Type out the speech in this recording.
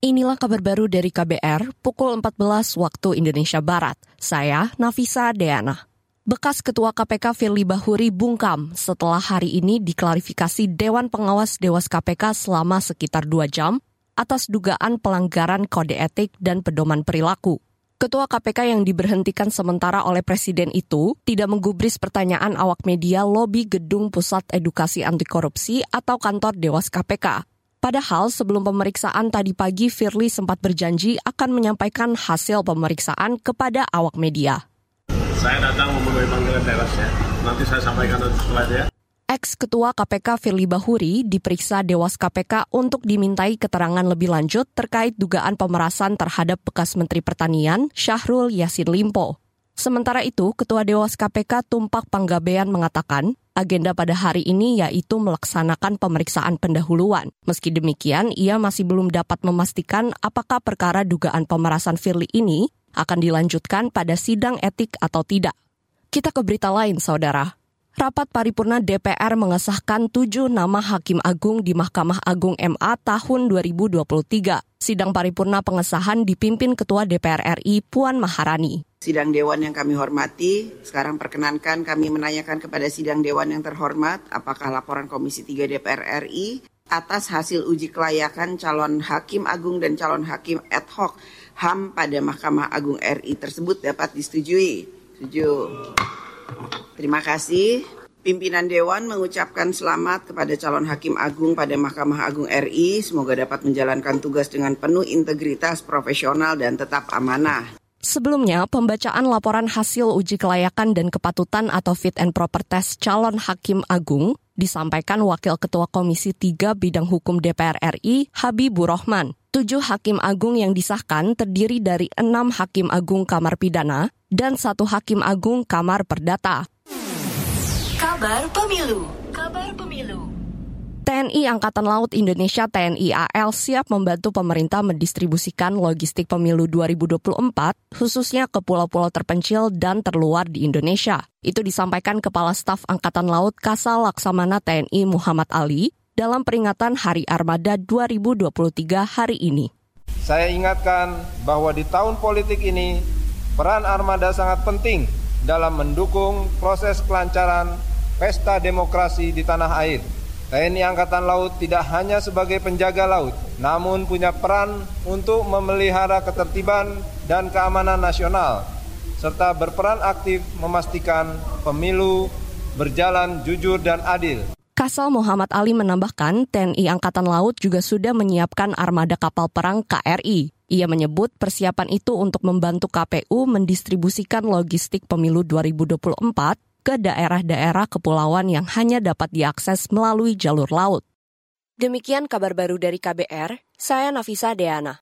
Inilah kabar baru dari KBR pukul 14 waktu Indonesia Barat. Saya Nafisa Deana. Bekas Ketua KPK Firly Bahuri bungkam setelah hari ini diklarifikasi Dewan Pengawas Dewas KPK selama sekitar dua jam atas dugaan pelanggaran kode etik dan pedoman perilaku. Ketua KPK yang diberhentikan sementara oleh Presiden itu tidak menggubris pertanyaan awak media lobi Gedung Pusat Edukasi Anti Korupsi atau kantor Dewas KPK. Padahal sebelum pemeriksaan tadi pagi Firly sempat berjanji akan menyampaikan hasil pemeriksaan kepada awak media. Saya datang memenuhi panggilan Dewas ya. Nanti saya sampaikan setelah ya. Ex-Ketua KPK Firly Bahuri diperiksa Dewas KPK untuk dimintai keterangan lebih lanjut terkait dugaan pemerasan terhadap bekas Menteri Pertanian Syahrul Yassin Limpo. Sementara itu, Ketua Dewas KPK Tumpak Panggabean mengatakan agenda pada hari ini yaitu melaksanakan pemeriksaan pendahuluan. Meski demikian, ia masih belum dapat memastikan apakah perkara dugaan pemerasan Firly ini akan dilanjutkan pada sidang etik atau tidak. Kita ke berita lain, saudara. Rapat paripurna DPR mengesahkan tujuh nama Hakim Agung di Mahkamah Agung MA tahun 2023. Sidang paripurna pengesahan dipimpin Ketua DPR RI Puan Maharani. Sidang Dewan yang kami hormati, sekarang perkenankan kami menanyakan kepada Sidang Dewan yang terhormat, apakah laporan Komisi 3 DPR RI atas hasil uji kelayakan calon Hakim Agung dan calon Hakim ad hoc HAM pada Mahkamah Agung RI tersebut dapat disetujui. Setuju. Terima kasih. Pimpinan Dewan mengucapkan selamat kepada calon Hakim Agung pada Mahkamah Agung RI. Semoga dapat menjalankan tugas dengan penuh integritas, profesional, dan tetap amanah. Sebelumnya, pembacaan laporan hasil uji kelayakan dan kepatutan atau fit and proper test calon Hakim Agung disampaikan Wakil Ketua Komisi 3 Bidang Hukum DPR RI, Habibur Rahman. Tujuh Hakim Agung yang disahkan terdiri dari enam Hakim Agung Kamar Pidana dan satu Hakim Agung Kamar Perdata. Kabar Pemilu. Kabar Pemilu. TNI Angkatan Laut Indonesia TNI AL siap membantu pemerintah mendistribusikan logistik pemilu 2024 khususnya ke pulau-pulau terpencil dan terluar di Indonesia. Itu disampaikan Kepala Staf Angkatan Laut Kasal Laksamana TNI Muhammad Ali dalam peringatan Hari Armada 2023 hari ini. Saya ingatkan bahwa di tahun politik ini peran armada sangat penting dalam mendukung proses kelancaran pesta demokrasi di tanah air. TNI Angkatan Laut tidak hanya sebagai penjaga laut, namun punya peran untuk memelihara ketertiban dan keamanan nasional, serta berperan aktif memastikan pemilu berjalan jujur dan adil. Kasal Muhammad Ali menambahkan TNI Angkatan Laut juga sudah menyiapkan armada kapal perang KRI. Ia menyebut persiapan itu untuk membantu KPU mendistribusikan logistik pemilu 2024 ke daerah-daerah kepulauan yang hanya dapat diakses melalui jalur laut. Demikian kabar baru dari KBR, saya Nafisa Deana.